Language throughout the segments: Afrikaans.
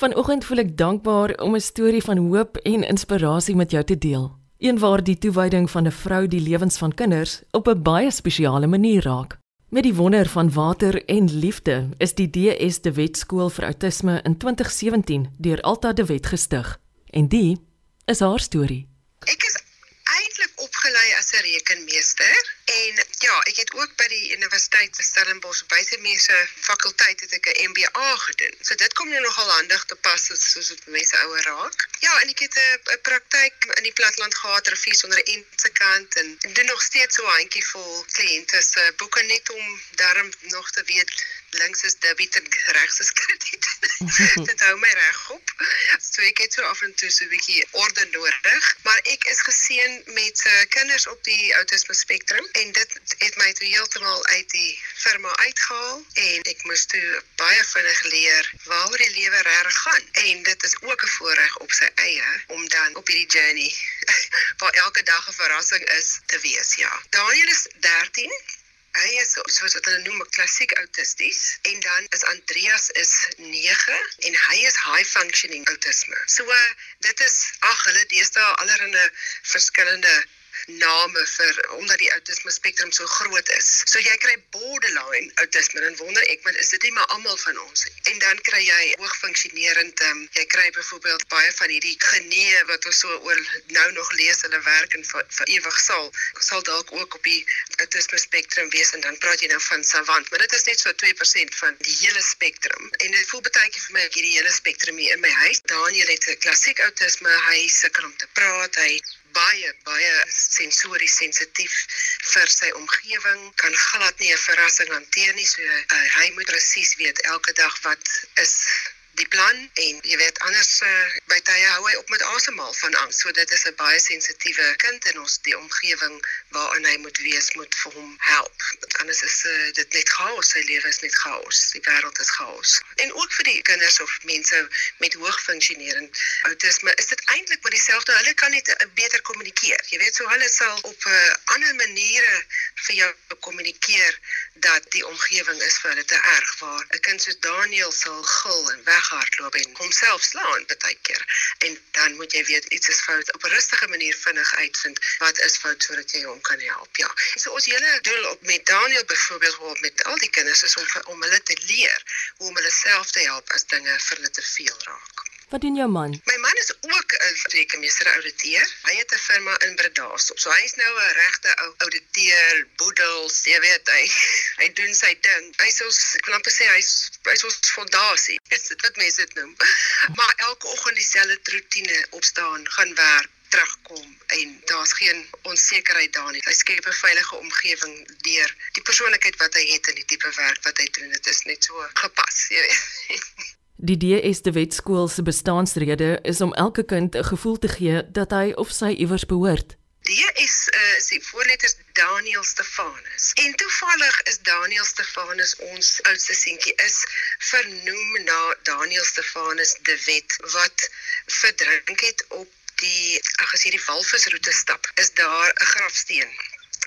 Vanoggend voel ek dankbaar om 'n storie van hoop en inspirasie met jou te deel. Een waar die toewyding van 'n vrou die lewens van kinders op 'n baie spesiale manier raak. Met die wonder van water en liefde is die DS De Wet Skool vir Autisme in 2017 deur Alta De Wet gestig. En die is haar storie. Ek is 'n rekenmeester en ja, ek het ook by die Universiteit van Stellenbosch meeste fakulteit het ek 'n MBA gedoen. So dit kom nou nogal handig te pas soos dit mense ouer raak. Ja, en ek het 'n praktyk in die platteland gehad, rivier sonder en se kant en doen nog steeds so 'n handjievol kliënte se boeke net om darm nog te weet links is debit en regs is krediet. dit hou my regop. So ek het so af en toe so 'n bietjie orde nodig, maar ek is geseën met uh, kinders op die autisme spektrum en dit het my toe heeltemal uit die firma uitgehaal en ek moes toe baie vinnig leer waaroor die lewe reg gaan en dit is ook 'n voorreg op sy eie om dan op hierdie journey waar elke dag 'n verrassing is te wees ja Daniel is 13 Hy is soos wat hulle noem klassiek autisties en dan is Andreas is 9 en hy is high functioning autisme. So dit is ag hulle deesdae allerlei verskillende name vir omdat die autisme spektrum so groot is. So jy kry borderline autisme en wonder ek maar is dit nie maar almal van ons nie. En dan kry jy hoogfunksionerend um, jy kry byvoorbeeld baie van hierdie genee wat ons so oor nou nog lees hulle werk en vir, vir ewig sal sal dalk ook op die autisme spektrum wees en dan praat jy nou van savant, maar dit is net so 2% van die hele spektrum. En dit voel baie keer vir my hierdie hele spektrum hier in my huis. Daniel het 'n klassiek autisme, hy sukkel om te praat, hy baie baie sensories sensitief vir sy omgewing kan glad nie 'n verrassing hanteer nie so uh, hy moet presies weet elke dag wat is die plan en jy weet anders uh, by tye hou hy op met asemhaal van angs. So dit is 'n baie sensitiewe kind in ons die omgewing waarin hy moet wees moet vir hom help. Anders is uh, dit net chaos, sy lewe is net chaos. Die wêreld is chaos. En ook vir die kinders of mense met hoog funksionerend autisme is dit eintlik maar dieselfde. Hulle kan net uh, beter kommunikeer. Jy weet so hulle sal op 'n uh, ander maniere vir jou kommunikeer dat die omgewing is vir hulle te erg waar 'n kind soos Daniel sal gil en weg weghardloop en homself slaan baie keer. En dan moet jy weet iets is fout op 'n rustige manier vinnig uitvind wat is fout sodat jy hom kan help. Ja. So ons hele doel op met Daniel byvoorbeeld hoe met al die kinders is om, om hulle te leer hoe om hulle self te help as dinge vir hulle te veel raak. Wat doen jou man? My man is ook 'n rekenmeester ouditeur. Hy het 'n firma in Bredasdorp. So hy is nou 'n regte ou ouditeur, boedels, jy weet hy hy doen sy ding. Hy sê ons ek wil amper sê hy's hy's ons fondasie. Dit is wat mense dit noem. Maar elke oggend dieselfde rotine opstaan, gaan werk terugkom en daar's geen onsekerheid daar nie. Hy skep 'n veilige omgewing deur die persoonlikheid wat hy het en die tipe werk wat hy doen. Dit is net so gepas, jy weet. Die DS de Wet skool se bestaansrede is om elke kind 'n gevoel te gee dat hy of sy iewers behoort. Die is uh sy voorletters Daniel Stefanus. En toevallig is Daniel Stefanus ons oudste seentjie is vernoem na Daniel Stefanus de Wet wat verdrink het op die ag as hierdie walvisroete stap. Is daar 'n grafsteen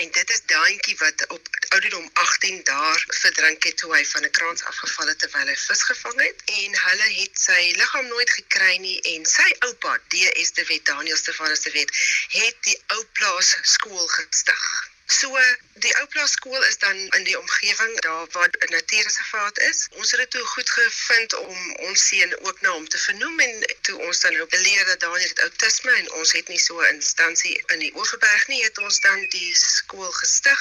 En dit is daantjie wat op ouderdom 18 daar verdrink het toe hy van 'n kraans afgeval het terwyl hy vis gevang het en hulle het sy liggaam nooit gekry nie en sy oupa DS de Wet Daniel Stefanus de Wet het die ou plaas skool gestig. So die ou plaas skool is dan in die omgewing daar waar 'n natuurreservaat is. Ons het dit toe goed gevind om ons seun ook na hom te vernoem en toe ons dan ook geleer dat daar net outisme en ons het nie so 'n instansie in die Oeverberg nie, het ons dan die skool gestig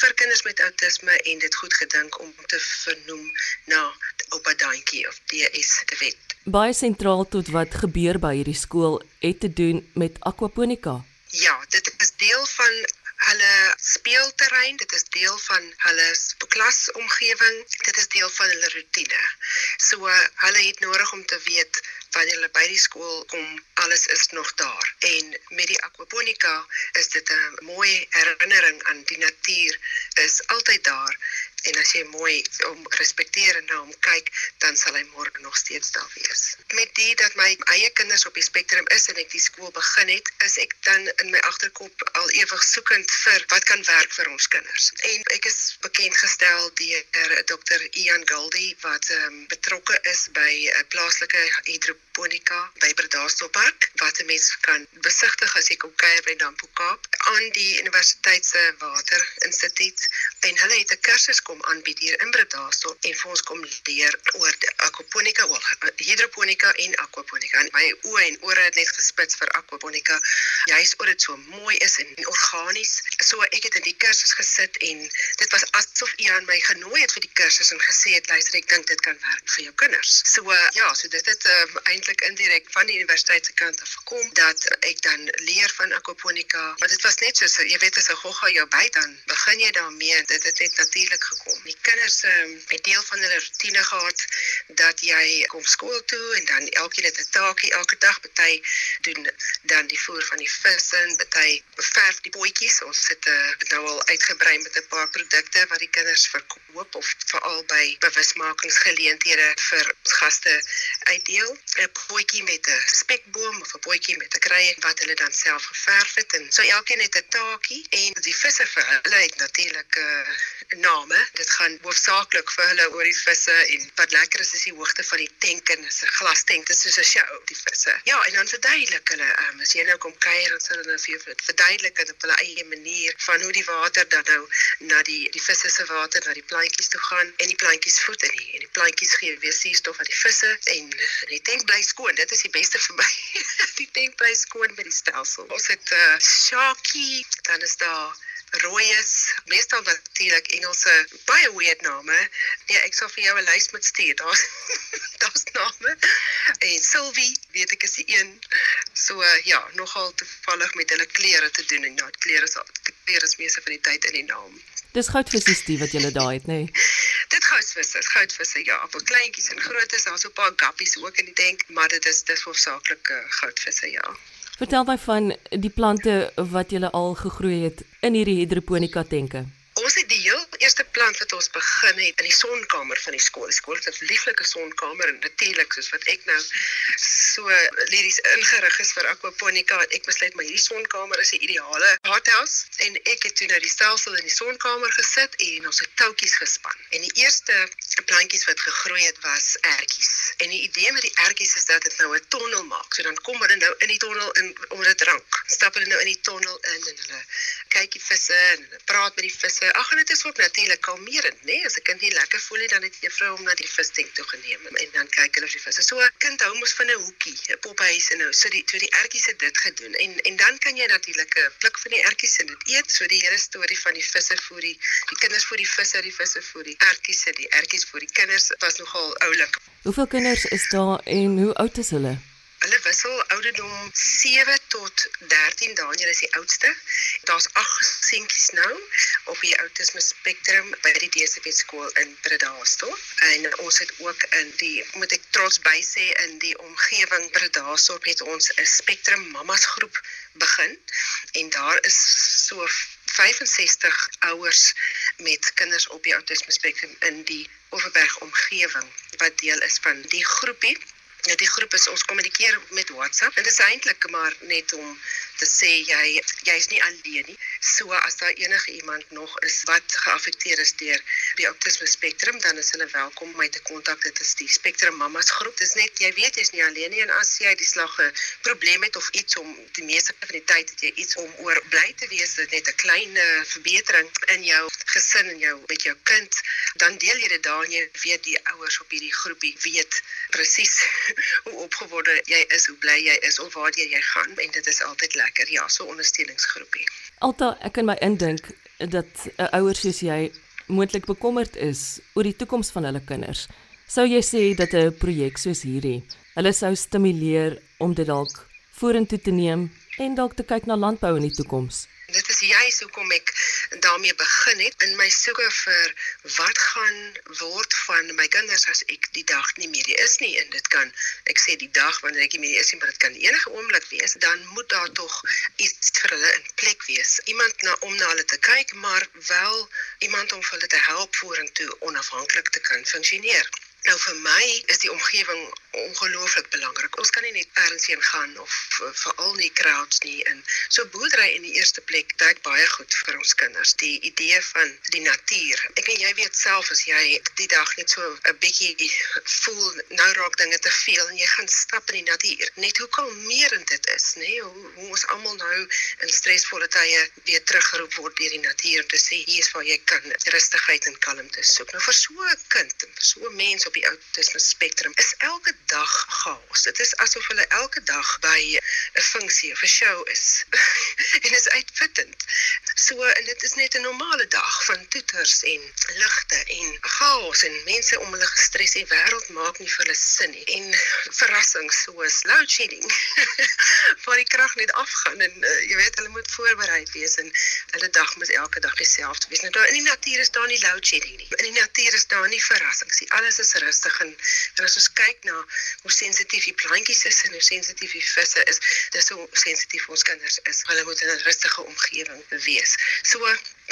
vir kinders met outisme en dit goed gedink om te vernoem na oupa Daantjie of DS te wet. Baie sentraal tot wat gebeur by hierdie skool het te doen met aquaponika. Ja, dit is deel van hulle speelterrein, dit is deel van hulle klasomgewing, dit is deel van hulle rotine. So hulle het nodig om te weet wanneer hulle by die skool kom, alles is nog daar. En met die aquaponika is dit 'n mooi herinnering aan die natuur is altyd daar. En as jy mooi om respekteer en na hom kyk, dan sal hy môre nog steeds daar wees. Met dit dat my eie kinders op die spektrum is en ek die skool begin het, is ek dan in my agterkop al ewig soekend vir wat kan werk vir ons kinders. En ek is bekend gestel deur Dr. Ian Goldie wat um, betrokke is by 'n uh, plaaslike hidroponika by Bredasdorp wat 'n mens kan besigtig as jy kom kuier by Nampo Kaap aan die Universiteit se Waterinstituut en hulle het 'n kursus kom aanbied hier in Bredasdorp en vir ons kom leer oor aquaponika, oor hidroponika en aquaponika. En my oë en ore het net gespits vir aquaponika. Juist oor dit so mooi is en organies. So ek het in die kursus gesit en dit was asof Ian my genooi het vir die kursus en gesê het luister ek dink dit kan werk vir jou kinders. So uh, ja, so dit het um, eintlik indirek van die universiteit se kant af gekom dat ek dan leer van aquaponika. Maar dit was net so jy weet as 'n gogga jou byt dan begin jy daarmee. Dit het net natuurlik gekom. Die kinders um, het deel van hulle rotine gehad dat jy kom skool toe en dan elkeen het 'n taakie elke dag party doen dan die voer van die visse en party verf die bootjies. Ons sit uh, nou al uitgebrei met 'n paar produkte wat die kinders verkoop of veral by bewusmakingsgeleenthede vir gaste uitdeel. 'n Bootjie met 'n spekboom of 'n bootjie met 'n kry wat hulle dan self geverf het en so elkeen het 'n taakie en die visse vir hulle het natuurlik 'n uh, name. Dit gaan hoofsaaklik vir hulle oor die visse en wat lekker is is die hoogte van die tank en is 'n glas tank. Dit is soos 'n show die visse. Ja, en dan verduidelik hulle um, as jy nou kom kuier sal hulle vir jou verduidelik op hulle eie manier van hoe die water dan nou na die die visse se water na die plantjies toe gaan en die plantjies voed in die en die plantjies gee weer suurstof aan die visse en die tank bly skoon. Dit is die beste vir my. die tank bly skoon by die stelsel. Ons het 'n uh, sharkie, dan is daar rooi is. Meestal natuurlik Engelse baie weird name. Nee, ek sal vir jou 'n lys moet stuur. Daar's daar's name. En Sylvie, weet ek is die een. So uh, ja, nogal toevallig met hulle klere te doen en ja, klere is klere is meeste van die tyd in die naam. Dis goudvisse die wat jy daai het, nê? Nee. Dit goudvisse, goudvisse ja, vir kleintjies en grootes, daar's so 'n paar gappies ook in die tank, maar dit is dis hoofsaaklik uh, goudvisse ja. Vertel my van die plante wat jy al gegroei het in hierdie hidroponika tenke. Ons het die heel eerste plant wat ons begin het in die sonkamer van die skool. Die skool het 'n lieflike sonkamer en natuurlik soos wat ek nou so liries ingerig is vir aquaponika, ek besluit maar hierdie sonkamer is 'n ideale hothouse en ek het toe nou die stelsel in die sonkamer gesit en ons het touwtjies gespan. En die eerste plantjies wat gegroei het was ertjies. En die idee met die ertjies is dat dit nou 'n tonnel maak. So dan kom hulle nou in die tonnel in om dit rank. Stap hulle nou in die tonnel in en hulle kyk die visse en hulle praat met die visse. Ag en dit is ook natuurlik kalmerend, né? Nee? As 'n kind nie lekker voel nie, dan het juffrou hom na die visdink toe geneem en dan kyk hulle of die visse. So 'n kind hou mos van 'n hoekie, 'n pophuis en nou. So die so die ertjies het dit gedoen. En en dan kan jy natuurlik 'n pluk van die ertjies en dit eet. So die hele storie van die visse voer die die kinders voer die visse, die visse voer die ertjies die ertjies voer die kinders. Was nogal oulik. Hoeveel kinders is daar en hoe oud is hulle? Hulle wissel ouderdom 7 tot 13 dae, jy is die oudste. Daar's 8 seentjies nou op die autisme spektrum by die DSB skool in Bredasdorp. En ons het ook in die moet ek trots by sê in die omgewing Bredasdorp het ons 'n spektrum mammas groep begin en daar is so 65 ouers met kinders op die autisme spektrum in die Overberg omgewing wat deel is van die groepie. Ja, die groep is ons kommunikeer met WhatsApp. Dit is eintlik maar net om te sê jy jy's nie alleen nie. So as daar enige iemand nog is wat geaffekteer is deur die autisme spektrum, dan is hulle welkom om my te kontak. Dit is die Spectrum Mamas groep. Dit is net jy weet jy's nie alleen nie en as jy die slag 'n probleem het of iets om die meeste van die tyd het jy iets om oor bly te wees, net 'n klein verbetering in jou gesin en jou met jou kind, dan deel jy dit daar en jy weet die ouers op hierdie groepie weet presies hoe opgewonde jy is, hoe bly jy is of waar jy gaan en dit is altyd lekker. Ja, so ondersteuningsgroepie. Alta, ek kan my indink dat 'n uh, ouer soos jy moontlik bekommerd is oor die toekoms van hulle kinders. Sou jy sê dat 'n projek soos hierdie hulle sou stimuleer om dit dalk vorentoe te neem en dalk te kyk na landbou in die toekoms? Dit is juist hoekom ek daarmee begin het in my soeke vir wat gaan word van my kinders as ek die dag nie meer is nie. En dit kan ek sê die dag wanneer ek nie meer is nie maar dit kan enige oomblik wees. Dan moet daar tog iets vir hulle in plek wees. Iemand na om na hulle te kyk maar wel iemand om vir hulle te help vorentoe onafhanklik te kan funksioneer Nou vir my is die omgewing ongelooflik belangrik. Ons kan nie net ergens heen gaan of veral nie crowds nie in. So boerdery in die eerste plek dek baie goed vir ons kinders. Die idee van die natuur. Ek en jy weet self as jy die dag net so 'n bietjie voel nou raak dinge te veel en jy gaan stap in die natuur. Net hoe kalmerend dit is, nê? Nee? Hoe, hoe ons almal nou in stresvolle tye weer teruggeroep word deur die natuur om te sê hier is waar jy kan rustigheid en kalmte soek. Nou vir so 'n kind, vir so 'n mens op die autisme spektrum is elke dag chaos. Dit is asof hulle elke dag by 'n funksie of 'n show is. en is uitputtend. So en dit is net 'n normale dag van toeters en ligte en chaos en mense om hulle gestres en wêreld maak nie vir hulle sin nie. En verrassings soos load shedding. Waar die krag net afgaan en uh, jy weet hulle moet voorberei wees en hulle dag moet elke dag dieselfde wees. Nou in die natuur is daar nie load shedding nie. In die natuur is daar nie verrassings nie. Alles is rustig en, en as ons kyk na hoe sensitief die plantjies is en hoe sensitief die visse is, dis hoe sensitief ons kinders is. Hulle moet in 'n rustige omgewing wees. So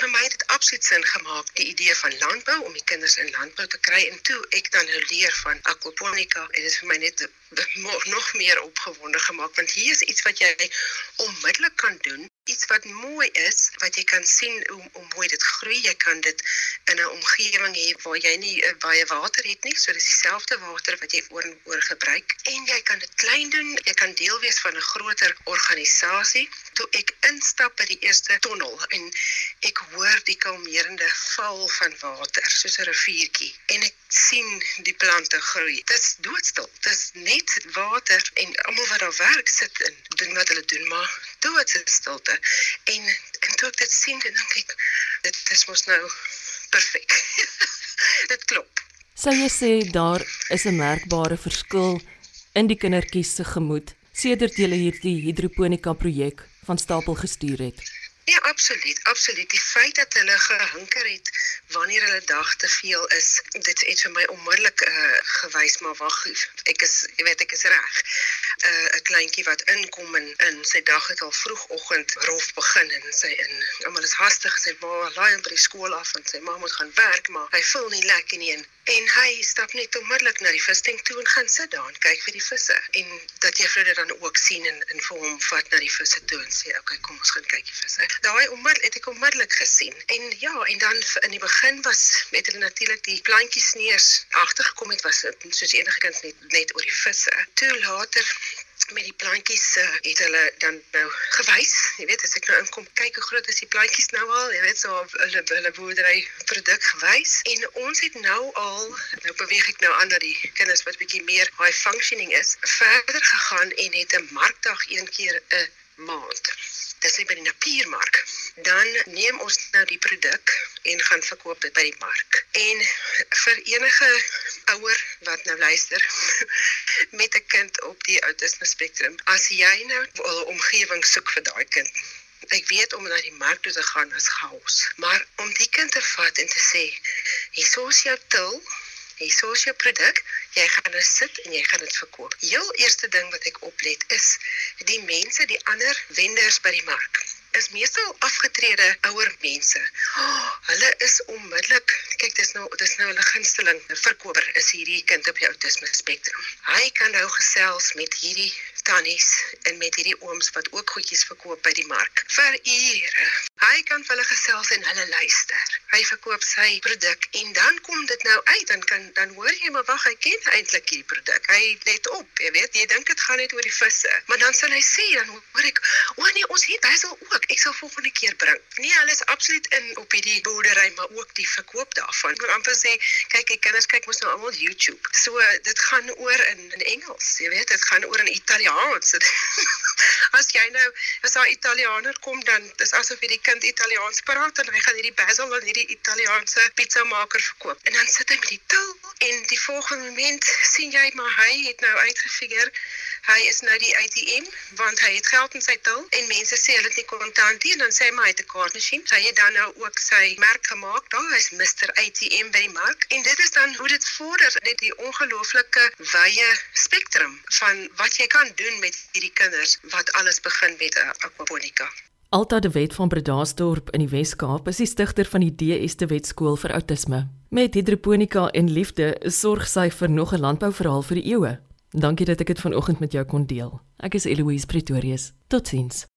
vir my het dit absoluut sin gemaak die idee van landbou om die kinders in landbou te kry. En toe ek dan nou leer van aquaponika en dit is vir my net nog meer opgewonde gemaak. Want hier is iets wat jy onmiddellik kan doen. Iets wat mooi is wat jy kan sien hoe, hoe mooi dit groei. Jy kan dit in 'n omgewing hê waar jy nie uh, baie water het nie. So dis dieselfde water wat jy oor en oor gebruik. En jy kan dit klein doen. Jy kan deel wees van 'n groter organisasie. Toe ek instap by die eerste tonnel en ek hoor die kalmerende val van water soos 'n riviertjie en ek sien die plante groei dit is doodstil dit is net water en almal wat daar werk sit en doen wat hulle doen maar doodstilte En en toe ek dit sien, dan dink ek dit is mos nou perfek. dit klop. Sou jy sê daar is 'n merkbare verskil in die kindertjies se gemoed sedert jy hierdie hidroponika projek van stapel gestuur het? Ja, absoluut, absoluut. Die feit dat hulle gehinker het wanneer hulle dag te veel is, dit het vir my onmiddellik uh, gewys maar wag, ek is, jy weet, ek is reg. 'n uh, 'n kleintjie wat inkom en in sy dag het al vroegoggend rof begin en sy in almal is hastig sy ma laai hom by die skool af en sy ma moet gaan werk maar hy voel nie lekker nie en, en hy stap net onmiddellik na die visding toe en gaan sit daar en kyk vir die visse en dat juffrou dit dan ook sien en, en vir hom vat na die visse toe en sê okay kom ons gaan kyk die visse daai onmiddellik het ek onmiddellik gesien. En ja, en dan in die begin was met hulle natuurlik die plantjies neers agtergekom. Het was soos enige kind net net oor die visse. Toe later met die plantjies uh, het hulle dan nou gewys, jy weet as ek nou inkom kyk hoe groot is die plantjies nou al, jy weet so hulle hulle boerdery produk gewys. En ons het nou al nou beweeg ek nou aan dat die kinders wat bietjie meer high functioning is, verder gegaan en het 'n markdag een keer 'n maand dis by die Napiermark. Dan neem ons nou die produk en gaan verkoop dit by die mark. En vir enige ouer wat nou luister met 'n kind op die autisme spektrum, as jy nou 'n omgewing soek vir daai kind, Ek weet om na die mark toe te gaan is chaos, maar om die kind te vat en te sê, "Hier is jou til, hier is jou produk, jy gaan nou sit en jy gaan dit verkoop." Heel eerste ding wat ek oplet is die mense, die ander wenders by die mark is meestal afgetrede ouer mense. Oh, hulle is onmiddellik, kyk dis nou dis nou hulle gunsteling verkoper is hierdie kind op die autisme spektrum. Hy kan nou gesels met hierdie tannies en met hierdie ooms wat ook goedjies verkoop by die mark vir ure. Hy kan vir hulle gesels en hulle luister. Hy verkoop sy produk en dan kom dit nou uit dan kan dan hoor jy maar wag hy ken eintlik hierdie produk. Hy let op, jy weet, jy dink dit gaan net oor die visse, maar dan sal hy sê dan hoor ek, o nee, ons het basil ook. Ek sal volgende keer bring. Nee, hulle is absoluut in op hierdie boerdery, maar ook die verkoop daarvan. Ek wil amper sê, kyk, die kinders kyk mos nou almal YouTube. So dit gaan oor in in Engels, jy weet, dit gaan oor in Italiaans. as jy nou as daai Italianer kom dan dis asof jy die kind Italiaans praat en hy gaan hierdie basil aan hierdie Italiaanse pizza maker verkoop. En dan sit hy met die til en die volgende oomblik sien jy maar hy het nou uitgefigure hy is nou die ATM want hy het geld in sy til en mense sê hulle het nie kontant nie en dan sê hy maar hy het 'n kaartmasjien. Hy het dan nou ook sy merk gemaak. Daar is Mr ATM by die mark en dit is dan hoe dit vorder net die ongelooflike wye spektrum van wat jy kan doen met hierdie kinders wat alles begin met 'n aquaponika. Alta de Wet van Bredasdorp in die Wes-Kaap is die stigter van die DS de Wet skool vir outisme. Met hidroponika en liefde sorg sy vir nog 'n landbouverhaal vir die eeue. Dankie dat ek dit vanoggend met jou kon deel. Ek is Eloise Pretorius. Totsiens.